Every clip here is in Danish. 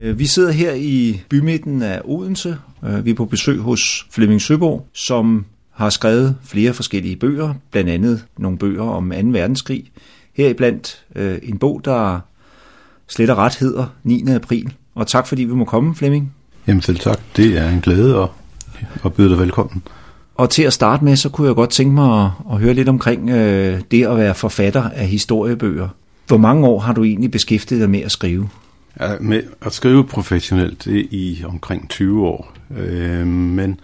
Øh, vi sidder her i bymidten af Odense. Øh, vi er på besøg hos Flemming Søborg, som har skrevet flere forskellige bøger, blandt andet nogle bøger om 2. verdenskrig. Heriblandt øh, en bog, der slet og ret hedder 9. april. Og tak fordi vi må komme, Flemming. Jamen selv tak. Det er en glæde at, at byde dig velkommen. Og til at starte med, så kunne jeg godt tænke mig at, at høre lidt omkring øh, det at være forfatter af historiebøger. Hvor mange år har du egentlig beskæftiget dig med at skrive? Ja, med at skrive professionelt det i omkring 20 år. Øh, men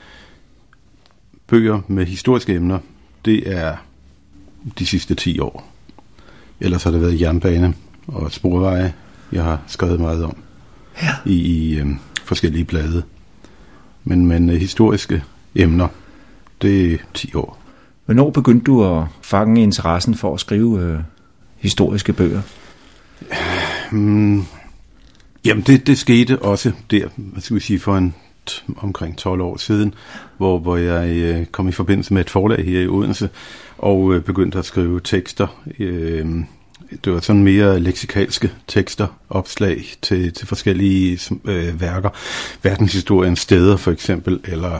bøger med historiske emner, det er de sidste 10 år. Ellers har det været jernbane og sporveje, jeg har skrevet meget om ja. i, i øh, forskellige blade. Men, men øh, historiske emner, det er 10 år. Hvornår begyndte du at fange interessen for at skrive øh, historiske bøger? Hmm, jamen, det, det skete også der, hvad skal vi sige, for en omkring 12 år siden, hvor, hvor jeg øh, kom i forbindelse med et forlag her i Odense, og øh, begyndte at skrive tekster. Øh, det var sådan mere leksikalske tekster, opslag til, til forskellige øh, værker. Verdenshistoriens steder for eksempel, eller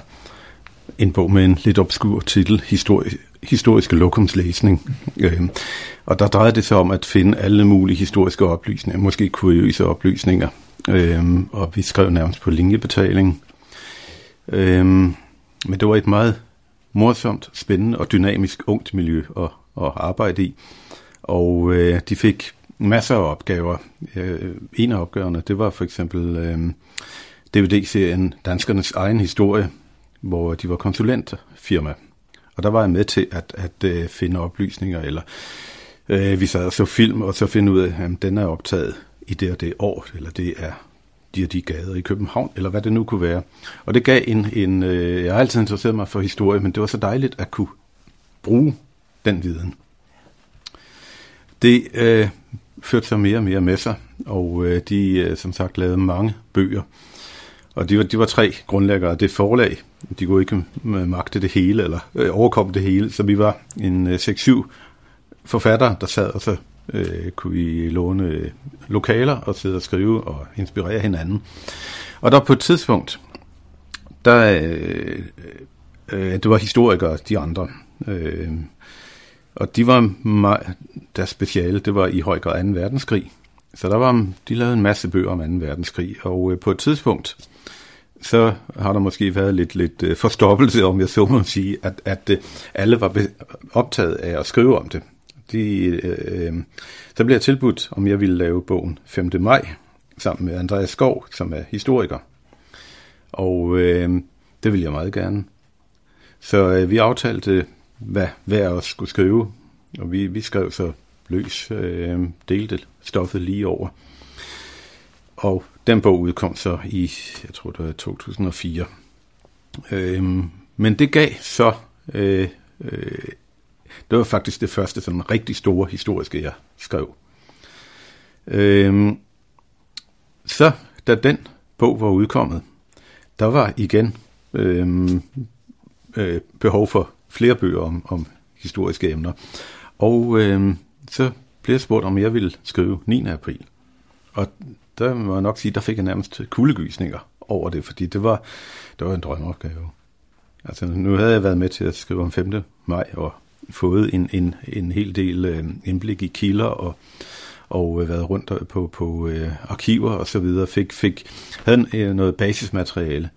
en bog med en lidt obskur titel, Historie, historiske lokumslæsning. Øh, og der drejede det sig om at finde alle mulige historiske oplysninger, måske kuriøse oplysninger. Øh, og vi skrev nærmest på linjebetaling. Øh, men det var et meget morsomt, spændende og dynamisk ungt miljø at, at arbejde i. Og øh, de fik masser af opgaver. Øh, en af opgaverne, det var for eksempel øh, DVD-serien Danskernes egen historie, hvor de var konsulentfirma. Og der var jeg med til at, at øh, finde oplysninger, eller øh, vi sad og så film, og så finde ud af, at den er optaget i det og det år, eller det er de og de gader i København, eller hvad det nu kunne være. Og det gav en, en øh, jeg har altid interesseret mig for historie, men det var så dejligt at kunne bruge den viden. Det øh, førte sig mere og mere med sig, og øh, de øh, som sagt lavede mange bøger. Og de var, de var tre grundlæggere af det forlag. De kunne ikke magte det hele, eller øh, overkomme det hele, så vi var en øh, 6-7 forfattere, der sad, og så øh, kunne vi låne øh, lokaler og sidde og skrive og inspirere hinanden. Og der på et tidspunkt, der, øh, øh, det var historikere, de andre, øh, og de var meget, deres speciale, det var i høj grad 2. verdenskrig. Så der var, de lavede en masse bøger om 2. verdenskrig, og øh, på et tidspunkt, så har der måske været lidt, lidt øh, forstoppelse, om jeg så må sige, at, at øh, alle var optaget af at skrive om det. De, øh, øh, så blev jeg tilbudt, om jeg ville lave bogen 5. maj, sammen med Andreas Skov, som er historiker. Og øh, det ville jeg meget gerne. Så øh, vi aftalte hvad hver os skulle skrive. Og vi, vi skrev så løs, øh, delte stoffet lige over. Og den bog udkom så i, jeg tror det var 2004. Øhm, men det gav så, øh, øh, det var faktisk det første sådan rigtig store historiske, jeg skrev. Øhm, så da den bog var udkommet, der var igen øh, øh, behov for flere bøger om, om historiske emner. Og øh, så blev jeg spurgt, om jeg ville skrive 9. april. Og der må jeg nok sige, der fik jeg nærmest kuldegysninger over det, fordi det var, det var en drømmeopgave. Altså, nu havde jeg været med til at skrive om 5. maj og fået en, en, en hel del øh, indblik i kilder og, og øh, været rundt på, på øh, arkiver og så videre, fik, fik, havde øh, noget basismateriale.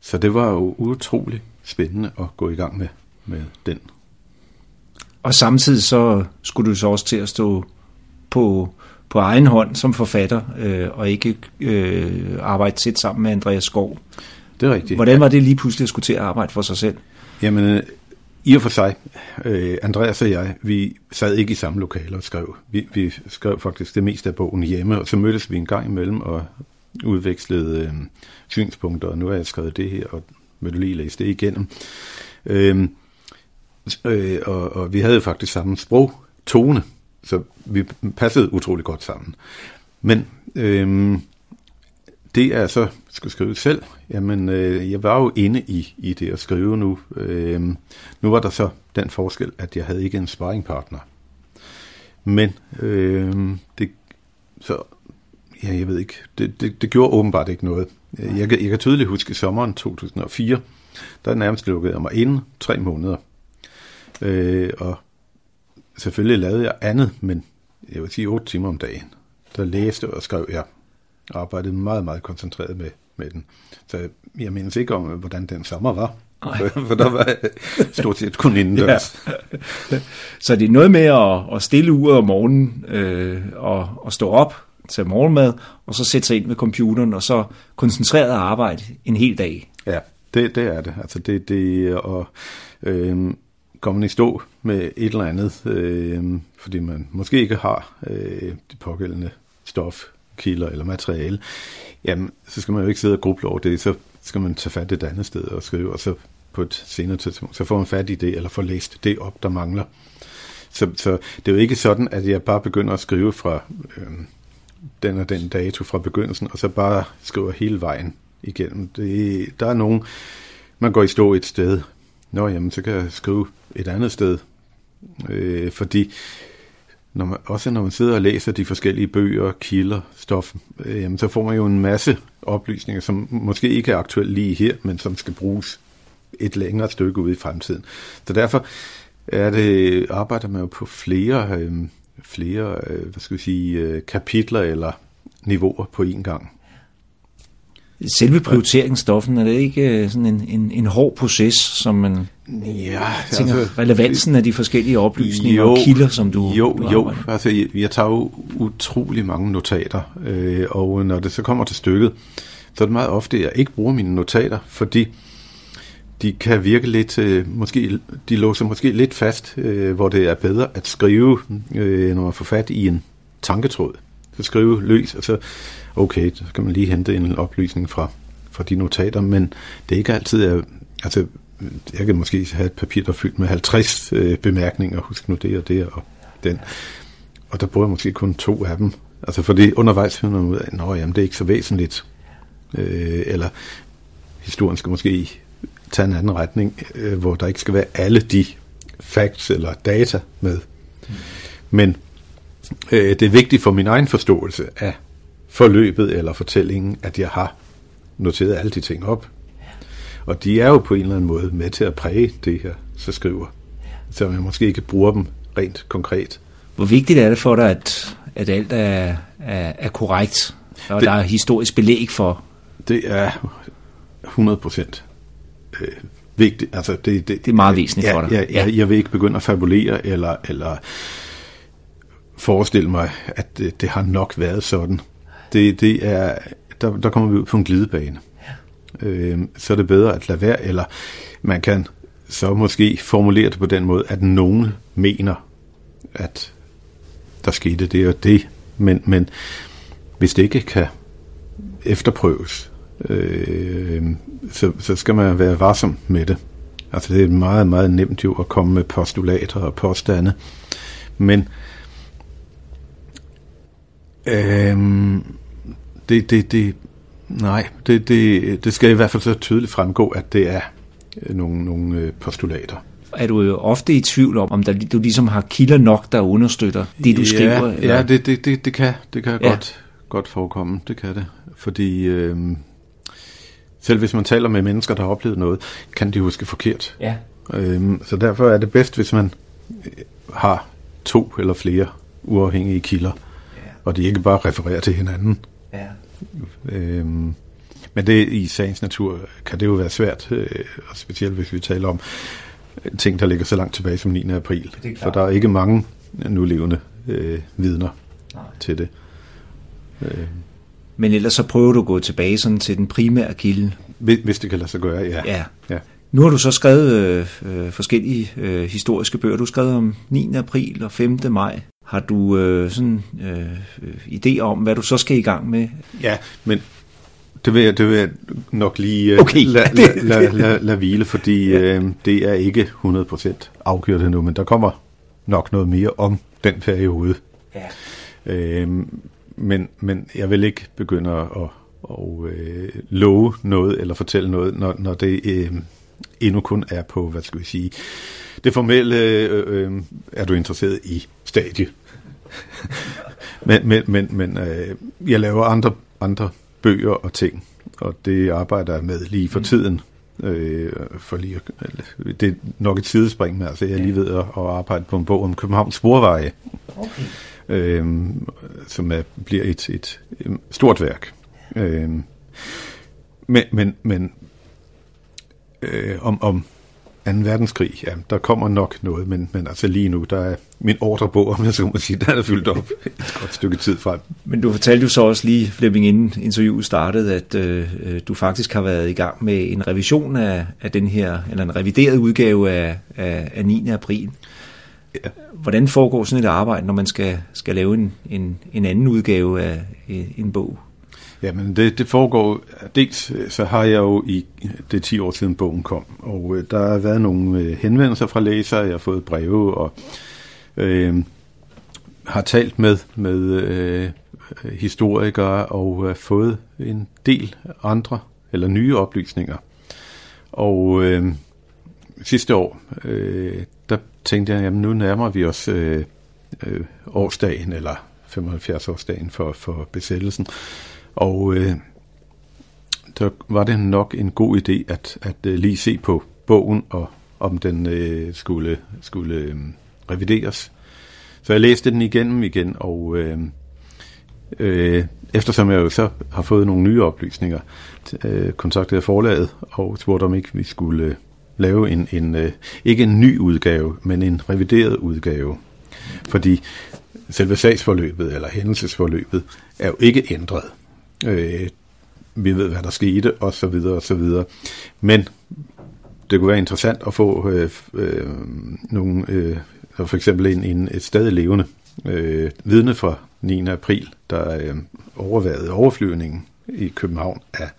Så det var jo utroligt spændende at gå i gang med med den. Og samtidig så skulle du så også til at stå på, på egen hånd som forfatter, øh, og ikke øh, arbejde tæt sammen med Andreas Skov. Det er rigtigt. Hvordan var det lige pludselig at skulle til at arbejde for sig selv? Jamen, øh, i og for sig, øh, Andreas og jeg, vi sad ikke i samme lokale og skrev. Vi, vi skrev faktisk det meste af bogen hjemme, og så mødtes vi en gang imellem og udvekslede øh, synspunkter, og nu har jeg skrevet det her, og vil du lige læse det igennem. Øh, Øh, og, og vi havde faktisk samme sprogtone, så vi passede utrolig godt sammen. Men øh, det er så skulle skrive selv. Jamen, øh, jeg var jo inde i, i det at skrive nu. Øh, nu var der så den forskel, at jeg havde ikke en sparringpartner. Men øh, det, så ja, jeg ved ikke, det, det, det gjorde åbenbart ikke noget. Jeg, jeg kan tydeligt huske sommeren 2004, der nærmest lukkede jeg mig ind tre måneder. Øh, og selvfølgelig lavede jeg andet, men jeg vil sige otte timer om dagen. Der læste og skrev jeg. Og arbejdede meget, meget koncentreret med, med den. Så jeg mindes ikke om, hvordan den sommer var. For, for der var stort set kun indendørs. Ja. Så det er noget med at, at stille uret om morgenen øh, og, og stå op til morgenmad, og så sætte sig ind ved computeren, og så koncentreret arbejde en hel dag. Ja, det, det er det. Altså det, det og øh, kommer i stå med et eller andet, øh, fordi man måske ikke har øh, det pågældende stof, kilder eller materiale, jamen, så skal man jo ikke sidde og gruble over det, så skal man tage fat et andet sted og skrive, og så på et senere tidspunkt, så får man fat i det, eller får læst det op, der mangler. Så, så det er jo ikke sådan, at jeg bare begynder at skrive fra øh, den og den dato fra begyndelsen, og så bare skriver hele vejen igennem. Det, der er nogen, man går i stå et sted, nå jamen, så kan jeg skrive et andet sted, øh, fordi når man, også når man sidder og læser de forskellige bøger, kilder, stof, øh, jamen, så får man jo en masse oplysninger, som måske ikke er aktuelle lige her, men som skal bruges et længere stykke ude i fremtiden. Så derfor er det, arbejder man jo på flere, øh, flere øh, hvad skal vi sige, øh, kapitler eller niveauer på én gang. Selve prioriteringsstoffen, er det ikke øh, sådan en, en, en hård proces, som man ja, tænker, altså, relevansen af de forskellige oplysninger jo, og kilder, som du Jo, du jo. Altså, jeg, jeg tager jo utrolig mange notater, øh, og når det så kommer til stykket, så er det meget ofte, at jeg ikke bruger mine notater, fordi de kan virke lidt, øh, måske, de låser måske lidt fast, øh, hvor det er bedre at skrive, øh, når man får fat i en tanketråd. Så skrive løs, og så, okay, så kan man lige hente en oplysning fra, fra de notater, men det er ikke altid, at, altså, jeg kan måske have et papir, der er fyldt med 50 øh, bemærkninger, husk nu det og det og den. Og der bruger jeg måske kun to af dem. Altså fordi undervejs finder man ud af, at det er ikke så væsentligt. Øh, eller historien skal måske tage en anden retning, øh, hvor der ikke skal være alle de facts eller data med. Mm. Men øh, det er vigtigt for min egen forståelse af forløbet eller fortællingen, at jeg har noteret alle de ting op. Og de er jo på en eller anden måde med til at præge det her, så skriver. Så man måske ikke bruger dem rent konkret. Hvor vigtigt er det for dig, at, at alt er, er, er korrekt, og det, der er historisk belæg for? Det er 100 procent øh, vigtigt. Altså, det, det, det er meget væsentligt ja, for dig. Ja, ja. Jeg, jeg vil ikke begynde at fabulere eller, eller forestille mig, at det, det har nok været sådan. Det, det er, der, der kommer vi ud på en glidebane. Ja. Øh, så er det bedre at lade være, eller man kan så måske formulere det på den måde, at nogen mener, at der skete det og det, men, men hvis det ikke kan efterprøves, øh, så, så skal man være varsom med det. Altså det er meget, meget nemt jo at komme med postulater og påstande. Men øh, det, det, det, nej, det, det, det skal i hvert fald så tydeligt fremgå, at det er nogle, nogle øh, postulater. Er du jo ofte i tvivl om, om der, du ligesom har kilder nok, der understøtter det, du ja, skriver? Eller? Ja, det, det, det, det kan, det kan ja. godt, godt forekomme. Det kan det. Fordi øh, selv hvis man taler med mennesker, der har oplevet noget, kan de huske forkert. Ja. Øhm, så derfor er det bedst, hvis man øh, har to eller flere uafhængige kilder. Og de ikke bare refererer til hinanden. Ja. Øhm, men det i sagens natur kan det jo være svært, øh, og specielt hvis vi taler om ting, der ligger så langt tilbage som 9. april. For der er ikke mange nulevende øh, vidner Nej. til det. Øh. Men ellers så prøver du at gå tilbage sådan til den primære kilde. Hvis det kan lade sig gøre, ja. ja. ja. Nu har du så skrevet øh, øh, forskellige øh, historiske bøger. Du har skrevet om 9. april og 5. maj. Har du øh, sådan øh, idéer om, hvad du så skal i gang med? Ja, men det vil jeg, det vil jeg nok lige øh, okay. lade la, la, la, la hvile, fordi ja. øh, det er ikke 100% afgjort endnu, men der kommer nok noget mere om den periode. Ja. Øh, men, men jeg vil ikke begynde at, at, at øh, love noget eller fortælle noget, når, når det øh, endnu kun er på, hvad skal vi sige, det formelle, øh, øh, er du interesseret i stadie. Men, men, men, men øh, jeg laver andre, andre bøger og ting, og det arbejder jeg med lige for mm. tiden. Øh, for lige, det er nok et sidespring, men altså jeg er lige ved at, at arbejde på en bog om Københavns sporveje, okay. øh, som er, bliver et, et, et stort værk. Øh, men men, men øh, om, om 2. verdenskrig, ja, der kommer nok noget, men, men altså lige nu, der er min ordrebog, om jeg så må sige, der er fyldt op et godt stykke tid frem. Men du fortalte jo så også lige, Flemming, inden interviewet startede, at øh, du faktisk har været i gang med en revision af, af den her, eller en revideret udgave af, af, af 9. april. Ja. Hvordan foregår sådan et arbejde, når man skal, skal lave en, en, en anden udgave af en bog? Jamen, det, det foregår, dels øh, så har jeg jo i, det 10 år siden bogen kom, og øh, der har været nogle øh, henvendelser fra læsere, jeg har fået breve, og øh, har talt med, med øh, historikere, og øh, fået en del andre, eller nye oplysninger. Og øh, sidste år, øh, der tænkte jeg, jamen nu nærmer vi os øh, øh, årsdagen, eller 75-årsdagen for, for besættelsen. Og øh, der var det nok en god idé at, at øh, lige se på bogen, og om den øh, skulle, skulle øh, revideres. Så jeg læste den igennem igen, og øh, øh, eftersom jeg jo så har fået nogle nye oplysninger, øh, kontaktede jeg forlaget og spurgte om ikke vi skulle øh, lave en, en øh, ikke en ny udgave, men en revideret udgave. Fordi selve sagsforløbet eller hændelsesforløbet er jo ikke ændret. Øh, vi ved, hvad der skete, og så videre, og så videre. Men det kunne være interessant at få øh, øh, nogle, øh, for eksempel en, en, et stadig levende øh, vidne fra 9. april, der øh, overvejede overflyvningen i København af,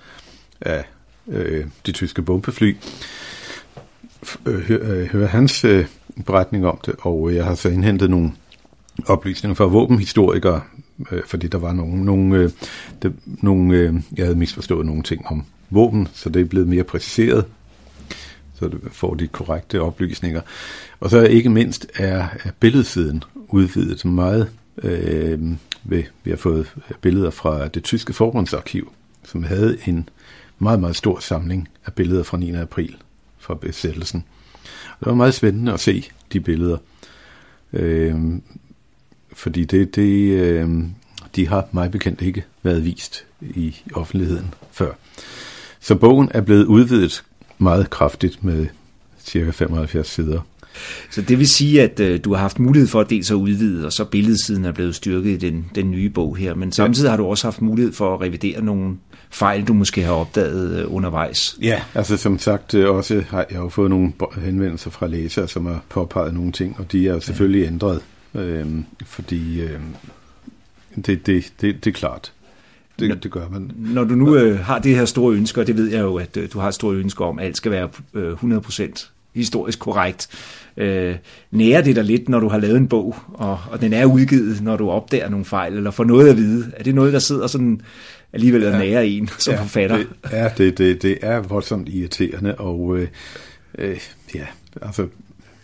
af øh, de tyske bombefly. Hør, høre øh, øh hør hans øh, beretning om det, og jeg har så indhentet nogle oplysninger fra våbenhistorikere, øh, fordi der var nogle, nogle, øh, det, nogle øh, jeg havde misforstået nogle ting om våben, så det er blevet mere præciseret, så det får de korrekte oplysninger. Og så ikke mindst er, er billedsiden udvidet meget. Øh, ved, vi har fået billeder fra det tyske forbundsarkiv, som havde en meget, meget stor samling af billeder fra 9. april fra besættelsen. Og det var meget spændende at se de billeder. Øh, fordi det, det, øh, de har mig bekendt ikke været vist i offentligheden før. Så bogen er blevet udvidet meget kraftigt med cirka 75 sider. Så det vil sige, at øh, du har haft mulighed for at dels at udvide, og så billedsiden er blevet styrket i den, den nye bog her, men samtidig har du også haft mulighed for at revidere nogle fejl, du måske har opdaget øh, undervejs. Ja, altså som sagt øh, også har jeg jo fået nogle henvendelser fra læsere, som har påpeget nogle ting, og de er selvfølgelig ja. ændret Øhm, fordi øh, det, det, det, det er klart. Det, når, det gør man. Når du nu øh, har det her store ønske, og det ved jeg jo, at øh, du har et stort ønske om, at alt skal være øh, 100% historisk korrekt. Øh, nærer det dig lidt, når du har lavet en bog, og, og den er udgivet, når du opdager nogle fejl, eller får noget at vide? Er det noget, der sidder sådan alligevel og ja, nærer en som ja, forfatter? Det, ja, det, det, det er voldsomt irriterende, og øh, øh, ja, altså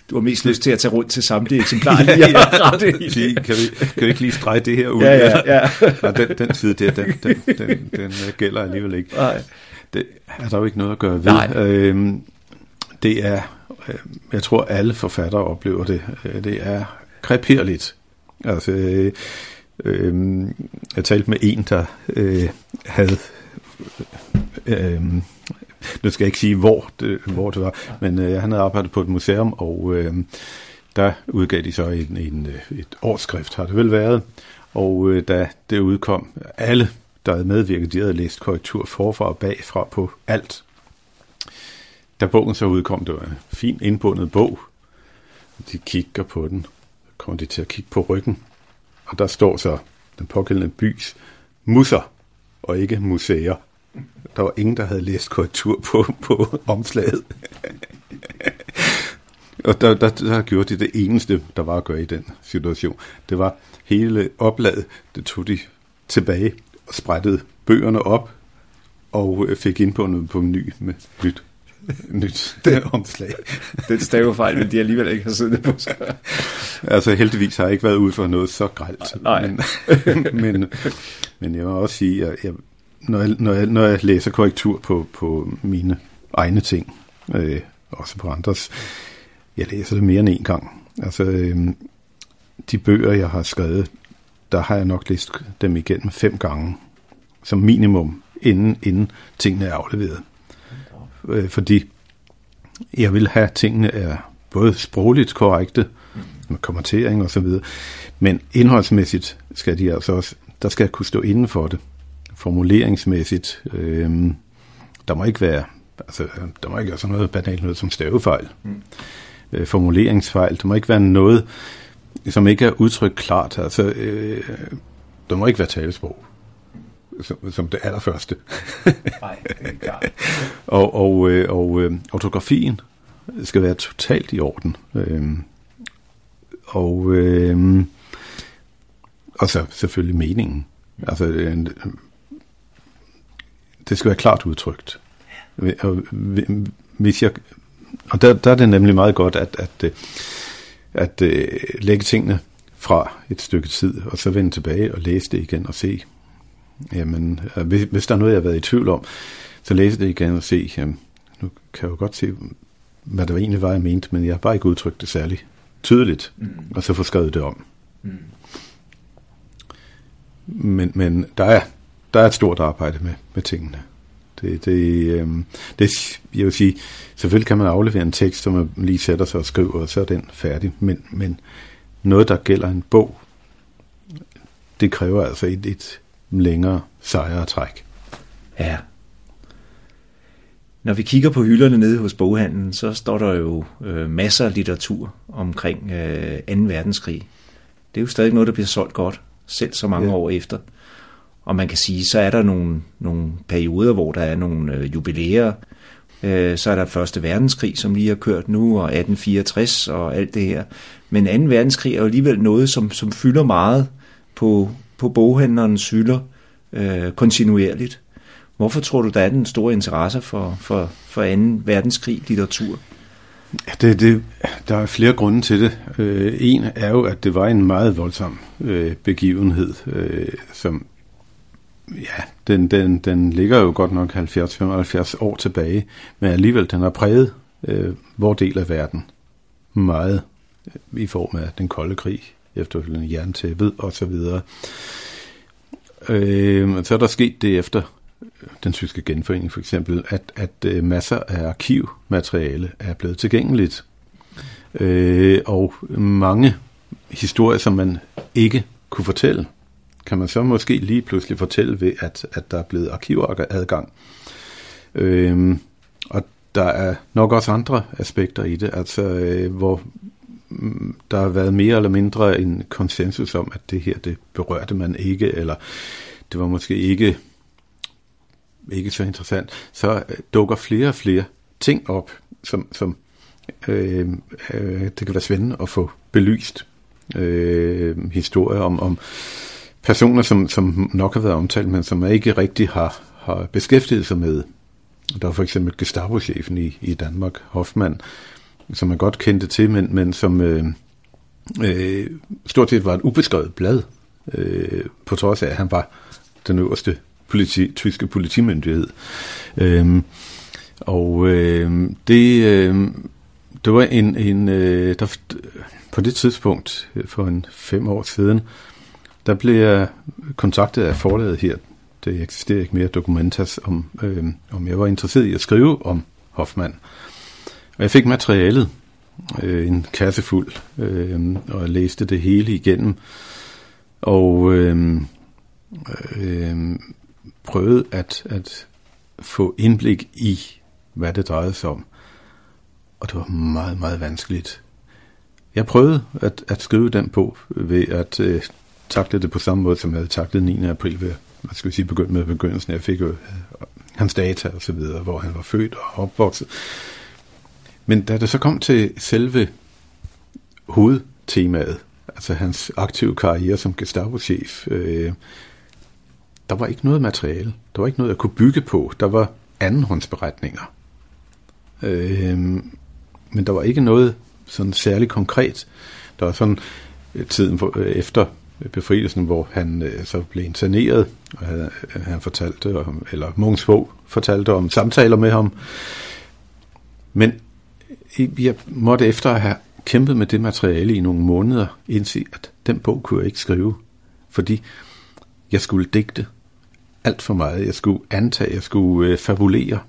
du har mest lyst til at tage rundt til samtlige eksemplarer lige ja, rette i. Kan vi, kan vi ikke lige strege det her ud? Ja, ja, ja. Nej, den, den side der, den, den, den, den øh, gælder alligevel ikke. Nej. Det er der jo ikke noget at gøre ved. Nej. Øhm, det er, øh, jeg tror alle forfattere oplever det, øh, det er kreperligt. Altså, øh, øh, jeg talte med en, der øh, havde øh, nu skal jeg ikke sige, hvor det, hvor det var, men øh, han havde arbejdet på et museum, og øh, der udgav de så en, en, øh, et årskrift, har det vel været, og øh, da det udkom, alle, der havde medvirket, de havde læst korrektur forfra og bagfra på alt. Da bogen så udkom, det var en fin indbundet bog, de kigger på den, kommer de til at kigge på ryggen, og der står så den pågældende bys musser, og ikke museer. Der var ingen, der havde læst korrektur på, på omslaget. og der, der, der gjorde de det eneste, der var at gøre i den situation. Det var hele opladet, det tog de tilbage og sprættede bøgerne op og fik indbundet på en ny med nyt nyt det, omslag. Den stavefejl, men de alligevel ikke har siddet på sig. altså heldigvis har jeg ikke været ude for noget så gralt. Nej. Men, men, men jeg må også sige, at jeg, når, jeg, når, jeg, når jeg læser korrektur på, på mine egne ting, øh, også på andres, jeg læser det mere end en gang. Altså, øh, de bøger, jeg har skrevet, der har jeg nok læst dem igennem fem gange, som minimum, inden, inden tingene er afleveret. Øh, fordi jeg vil have, at tingene er både sprogligt korrekte, med kommentering og så videre, men indholdsmæssigt skal de altså også, der skal jeg kunne stå inden for det. Formuleringsmæssigt, øh, der må ikke være, altså, der må ikke være sådan noget banalt noget som stavefejl. Mm. Øh, formuleringsfejl, der må ikke være noget, som ikke er udtrykt klart. Altså, øh, der må ikke være talesprog som, som det allerførste. Nej, det er klart. og og, øh, og øh, autografien skal være totalt i orden. Øh, og, øh, og så selvfølgelig meningen. Altså, øh, det skal være klart udtrykt. Og, hvis jeg, og der, der er det nemlig meget godt, at, at, at, at øh, lægge tingene fra et stykke tid, og så vende tilbage og læse det igen og se, jamen, øh, hvis, hvis der er noget, jeg har været i tvivl om, så læse det igen og se, jamen, nu kan jeg jo godt se, hvad der egentlig var, jeg mente, men jeg har bare ikke udtrykt det særligt tydeligt, mm. og så få skrevet det om. Mm. Men, men der, er, der er et stort arbejde med, med tingene. Det, det, øh, det, jeg vil sige, selvfølgelig kan man aflevere en tekst, som man lige sætter sig og skriver, og så er den færdig. Men, men noget, der gælder en bog, det kræver altså et, et længere sejre træk. Ja. Når vi kigger på hylderne nede hos boghandlen, så står der jo øh, masser af litteratur omkring øh, 2. verdenskrig. Det er jo stadig noget, der bliver solgt godt, selv så mange ja. år efter. Og man kan sige, så er der nogle, nogle perioder, hvor der er nogle øh, jubilæer. Øh, så er der Første Verdenskrig, som lige har kørt nu, og 1864 og alt det her. Men 2. verdenskrig er jo alligevel noget, som, som fylder meget på, på boghandlerens hylder øh, kontinuerligt. Hvorfor tror du, der er den store interesse for, for, for 2. verdenskrig litteratur? Det, det, der er flere grunde til det. Øh, en er jo, at det var en meget voldsom øh, begivenhed, øh, som ja, den, den, den ligger jo godt nok 70-75 år tilbage, men alligevel den har præget øh, vores del af verden meget øh, i form af den kolde krig, efterfølgende jerntæppet og så videre. Øh, så er der sket det efter øh, den tyske genforening for eksempel, at, at øh, masser af arkivmateriale er blevet tilgængeligt. Øh, og mange historier, som man ikke kunne fortælle, kan man så måske lige pludselig fortælle ved, at, at der er blevet arkivadgang. Øhm, og der er nok også andre aspekter i det, altså øh, hvor mm, der har været mere eller mindre en konsensus om, at det her, det berørte man ikke, eller det var måske ikke ikke så interessant, så øh, dukker flere og flere ting op, som, som øh, øh, det kan være spændende at få belyst. Øh, historier om, om personer, som, som nok har været omtalt, men som ikke rigtig har, har beskæftiget sig med. Der var for eksempel Gestapo-chefen i, i Danmark, Hoffmann, som man godt kendte til, men, men som øh, øh, stort set var et ubeskrevet blad, øh, på trods af, at han var den øverste politi, tyske politimyndighed. Øh, og øh, det, øh, det var en, en øh, der, på det tidspunkt, øh, for en fem år siden, der blev jeg kontaktet af forlaget her, det eksisterer ikke mere, Dokumentas, om, øh, om jeg var interesseret i at skrive om Hoffmann. Og jeg fik materialet, øh, en kasse fuld, øh, og jeg læste det hele igennem. Og øh, øh, prøvede at, at få indblik i, hvad det drejede sig om. Og det var meget, meget vanskeligt. Jeg prøvede at, at skrive den på ved at øh, taklede det på samme måde, som jeg havde taklet 9. april ved, hvad skal vi sige, begyndt med begyndelsen. Jeg fik jo øh, hans data og så videre, hvor han var født og opvokset. Men da det så kom til selve hovedtemaet, altså hans aktive karriere som Gestapo-chef, øh, der var ikke noget materiale. Der var ikke noget, jeg kunne bygge på. Der var andenhåndsberetninger. Øh, men der var ikke noget sådan særligt konkret. Der var sådan øh, tiden for, øh, efter befrielsen, hvor han øh, så blev interneret, og han, øh, han fortalte om, eller Mungs fortalte om samtaler med ham. Men øh, jeg måtte efter at have kæmpet med det materiale i nogle måneder, indse, at den bog kunne jeg ikke skrive, fordi jeg skulle digte alt for meget. Jeg skulle antage, jeg skulle øh, fabulere,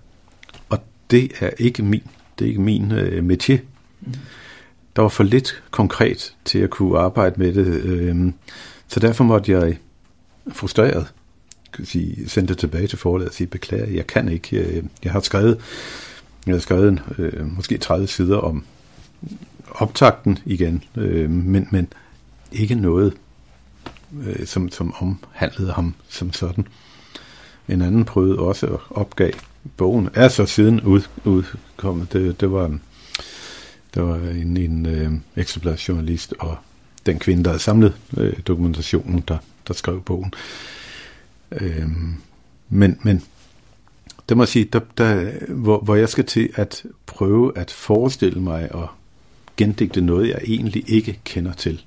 og det er ikke min, det er ikke min øh, métier. Mm. Der var for lidt konkret til at kunne arbejde med det, øh, så derfor måtte jeg frustreret sige, sende det tilbage til forlaget og sige, beklager, jeg kan ikke. Jeg, jeg har skrevet, jeg har skrevet en, øh, måske 30 sider om optakten igen, øh, men, men ikke noget, øh, som, som omhandlede ham som sådan. En anden prøvede også at opgav bogen. Er så siden ud, udkommet. Det, det var, der var en, en øh, eksemplærjournalist og den kvinde, der havde samlet øh, dokumentationen, der, der skrev bogen. Øh, men, men det må jeg sige, der, der, hvor, hvor jeg skal til at prøve at forestille mig og gendigte noget, jeg egentlig ikke kender til.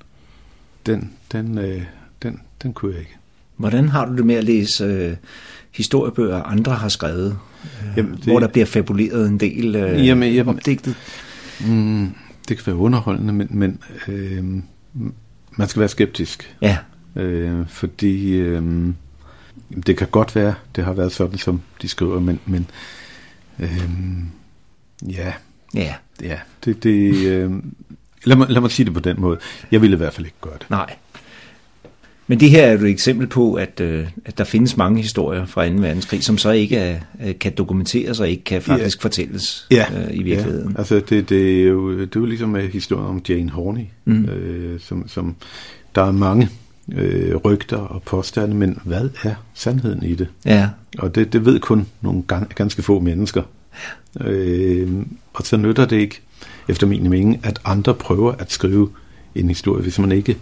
Den, den, øh, den, den kunne jeg ikke. Hvordan har du det med at læse øh, historiebøger, andre har skrevet, øh, jamen, det, hvor der bliver fabuleret en del øh, jamen, jamen, opdigtet? Mm, det kan være underholdende, men, men øh, man skal være skeptisk. Ja. Øh, fordi øh, det kan godt være, det har været sådan, som de skriver, men, men øh, ja, ja, ja, det, det øh, lad, mig, lad mig sige det på den måde. Jeg ville i hvert fald ikke gøre det. Nej. Men det her er et eksempel på, at, øh, at der findes mange historier fra 2. verdenskrig, som så ikke er, øh, kan dokumenteres og ikke kan faktisk ja. fortælles ja. øh, i virkeligheden. Ja. Altså det, det, er jo, det er jo ligesom med historien om Jane Horney, mm. øh, som, som der er mange øh, rygter og påstande, men hvad er sandheden i det? Ja. Og det, det ved kun nogle ganske få mennesker. Ja. Øh, og så nytter det ikke, efter min mening, at andre prøver at skrive en historie, hvis man ikke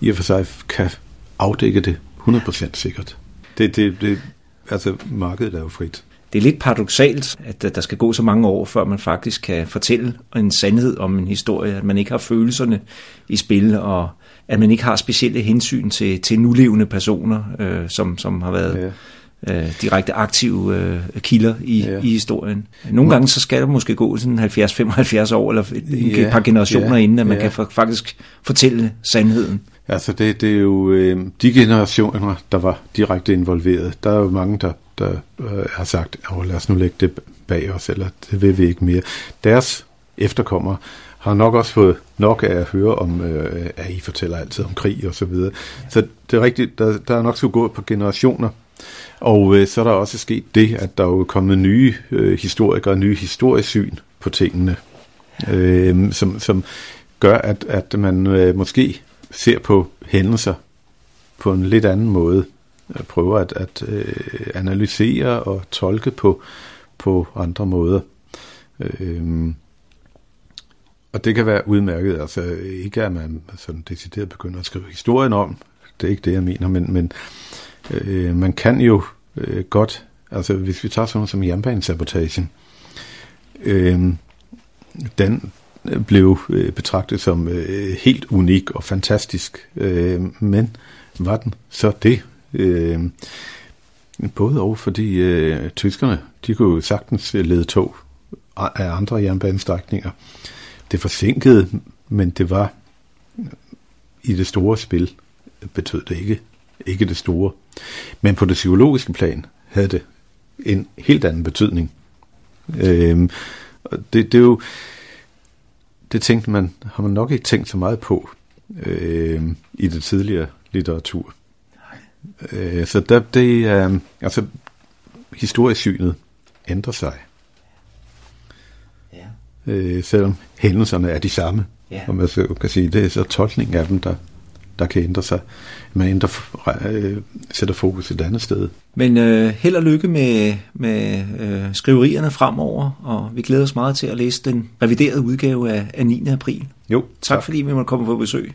i og for sig kan afdække det 100% sikkert. Det, det, det, altså, markedet er jo frit. Det er lidt paradoxalt, at der skal gå så mange år, før man faktisk kan fortælle en sandhed om en historie, at man ikke har følelserne i spil, og at man ikke har specielle hensyn til, til nulevende personer, øh, som, som har været ja øh, direkte aktive øh, kilder i, ja. i historien. Nogle gange så skal der måske gå sådan 70-75 år, eller et, ja, par generationer ja, inden, at man ja. kan for, faktisk fortælle sandheden. Altså det, det er jo øh, de generationer, der var direkte involveret. Der er jo mange, der, der øh, har sagt, oh, lad os nu lægge det bag os, eller det vil vi ikke mere. Deres efterkommere har nok også fået nok af at høre om, øh, at I fortæller altid om krig og så videre. Så det er rigtigt, der, der er nok skulle gå på generationer. Og øh, så er der også sket det, at der er jo kommet nye øh, historikere, nye historiesyn på tingene, øh, som, som gør, at, at man øh, måske ser på hændelser på en lidt anden måde. Jeg prøver at, at øh, analysere og tolke på, på andre måder. Øh, og det kan være udmærket. Altså ikke at man sådan decideret begynder at skrive historien om. Det er ikke det, jeg mener. Men, men øh, man kan jo øh, godt, altså hvis vi tager sådan noget som jernbanesabotagen, øh, den blev øh, betragtet som øh, helt unik og fantastisk. Øh, men var den så det? Både og, fordi tyskerne, de kunne sagtens lede tog af andre jernbanestrækninger. Det forsinkede, men det var i det store spil betød det ikke, ikke det store. Men på det psykologiske plan havde det en helt anden betydning. Øhm, det, det er jo det tænkte man, har man nok ikke tænkt så meget på øh, i det tidligere litteratur. Øh, så der, det er, øh, altså, historiesynet ændrer sig. Ja. Øh, selvom hændelserne er de samme. Ja. Og man så kan sige, det er så tolkningen af dem, der, der kan ændre sig. Man ændrer, øh, sætter fokus et andet sted. Men øh, held og lykke med, med øh, skriverierne fremover, og vi glæder os meget til at læse den reviderede udgave af, af 9. april. Jo. Tak, tak fordi vi måtte komme på besøg.